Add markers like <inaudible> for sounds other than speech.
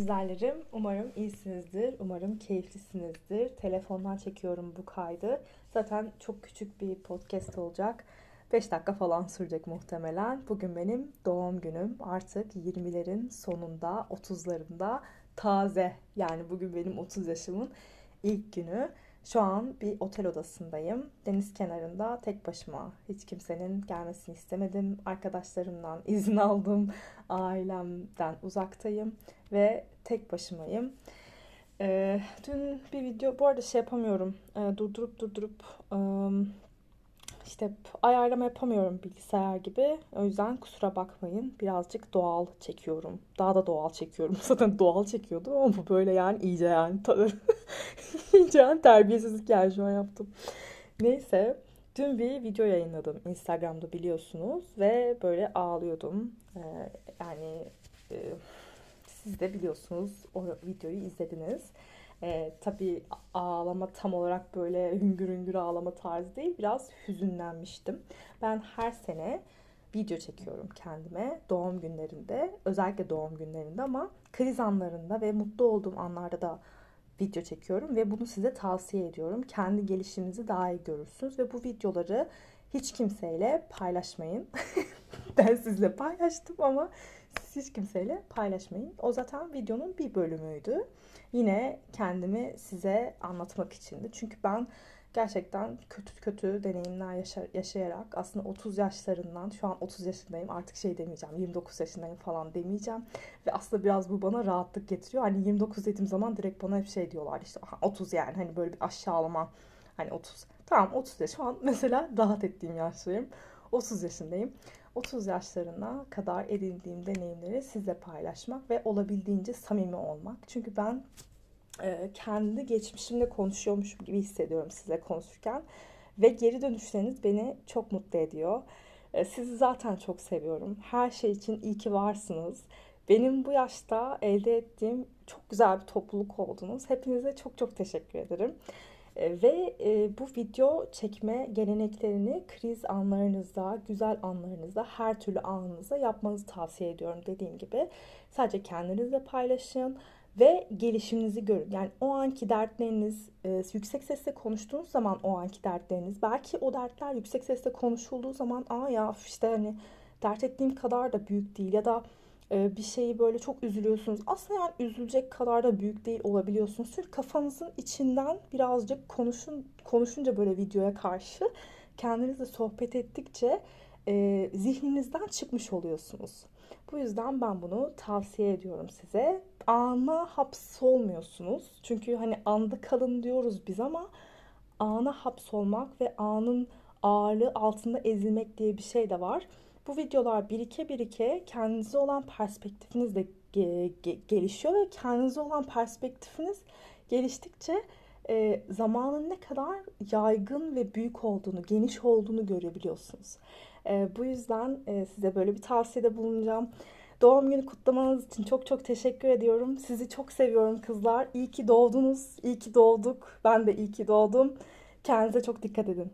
güzellerim. Umarım iyisinizdir. Umarım keyiflisinizdir. Telefondan çekiyorum bu kaydı. Zaten çok küçük bir podcast olacak. 5 dakika falan sürecek muhtemelen. Bugün benim doğum günüm. Artık 20'lerin sonunda, 30'larında taze. Yani bugün benim 30 yaşımın ilk günü. Şu an bir otel odasındayım. Deniz kenarında tek başıma. Hiç kimsenin gelmesini istemedim. Arkadaşlarımdan <laughs> izin aldım. Ailemden uzaktayım ve tek başımayım. Ee, dün bir video, bu arada şey yapamıyorum. Ee, durdurup durdurup ıı, işte ayarlama yapamıyorum bilgisayar gibi. O yüzden kusura bakmayın. Birazcık doğal çekiyorum. Daha da doğal çekiyorum. <laughs> Zaten doğal çekiyordum ama bu böyle yani iyice yani. <laughs> iyice yani terbiyesizlik yani şu an yaptım. Neyse. Dün bir video yayınladım Instagram'da biliyorsunuz ve böyle ağlıyordum. Ee, yani e, siz de biliyorsunuz o videoyu izlediniz. Ee, tabii ağlama tam olarak böyle hüngür hüngür ağlama tarzı değil. Biraz hüzünlenmiştim. Ben her sene video çekiyorum kendime doğum günlerinde. Özellikle doğum günlerinde ama kriz anlarında ve mutlu olduğum anlarda da video çekiyorum ve bunu size tavsiye ediyorum. Kendi gelişiminizi daha iyi görürsünüz ve bu videoları hiç kimseyle paylaşmayın. <laughs> ben sizle paylaştım ama siz kimseyle paylaşmayın. O zaten videonun bir bölümüydü. Yine kendimi size anlatmak içindi. Çünkü ben gerçekten kötü kötü deneyimler yaşa- yaşayarak aslında 30 yaşlarından şu an 30 yaşındayım artık şey demeyeceğim 29 yaşındayım falan demeyeceğim ve aslında biraz bu bana rahatlık getiriyor hani 29 dediğim zaman direkt bana hep şey diyorlar işte 30 yani hani böyle bir aşağılama hani 30 tamam 30 yaş şu an mesela rahat ettiğim yaşlarım 30 yaşındayım 30 yaşlarına kadar edindiğim deneyimleri sizle paylaşmak ve olabildiğince samimi olmak. Çünkü ben e, kendi geçmişimle konuşuyormuşum gibi hissediyorum size konuşurken. Ve geri dönüşleriniz beni çok mutlu ediyor. E, sizi zaten çok seviyorum. Her şey için iyi ki varsınız. Benim bu yaşta elde ettiğim çok güzel bir topluluk oldunuz. Hepinize çok çok teşekkür ederim. E, ve e, bu video çekme geleneklerini kriz anlarınızda, güzel anlarınızda, her türlü anınızda yapmanızı tavsiye ediyorum dediğim gibi. Sadece kendinizle paylaşın ve gelişiminizi görün. Yani o anki dertleriniz e, yüksek sesle konuştuğunuz zaman o anki dertleriniz belki o dertler yüksek sesle konuşulduğu zaman aa ya işte hani dert ettiğim kadar da büyük değil ya da bir şeyi böyle çok üzülüyorsunuz. Aslında yani üzülecek kadar da büyük değil olabiliyorsunuz. Çünkü kafanızın içinden birazcık konuşun konuşunca böyle videoya karşı kendinizle sohbet ettikçe e, zihninizden çıkmış oluyorsunuz. Bu yüzden ben bunu tavsiye ediyorum size. Ana hapsolmuyorsunuz. Çünkü hani anda kalın diyoruz biz ama ana hapsolmak ve anın ağırlığı altında ezilmek diye bir şey de var. Bu videolar birike birike kendinize olan perspektifiniz de ge- ge- gelişiyor ve kendinize olan perspektifiniz geliştikçe e, zamanın ne kadar yaygın ve büyük olduğunu, geniş olduğunu görebiliyorsunuz. E, bu yüzden e, size böyle bir tavsiyede bulunacağım. Doğum günü kutlamanız için çok çok teşekkür ediyorum. Sizi çok seviyorum kızlar. İyi ki doğdunuz, iyi ki doğduk. Ben de iyi ki doğdum. Kendinize çok dikkat edin.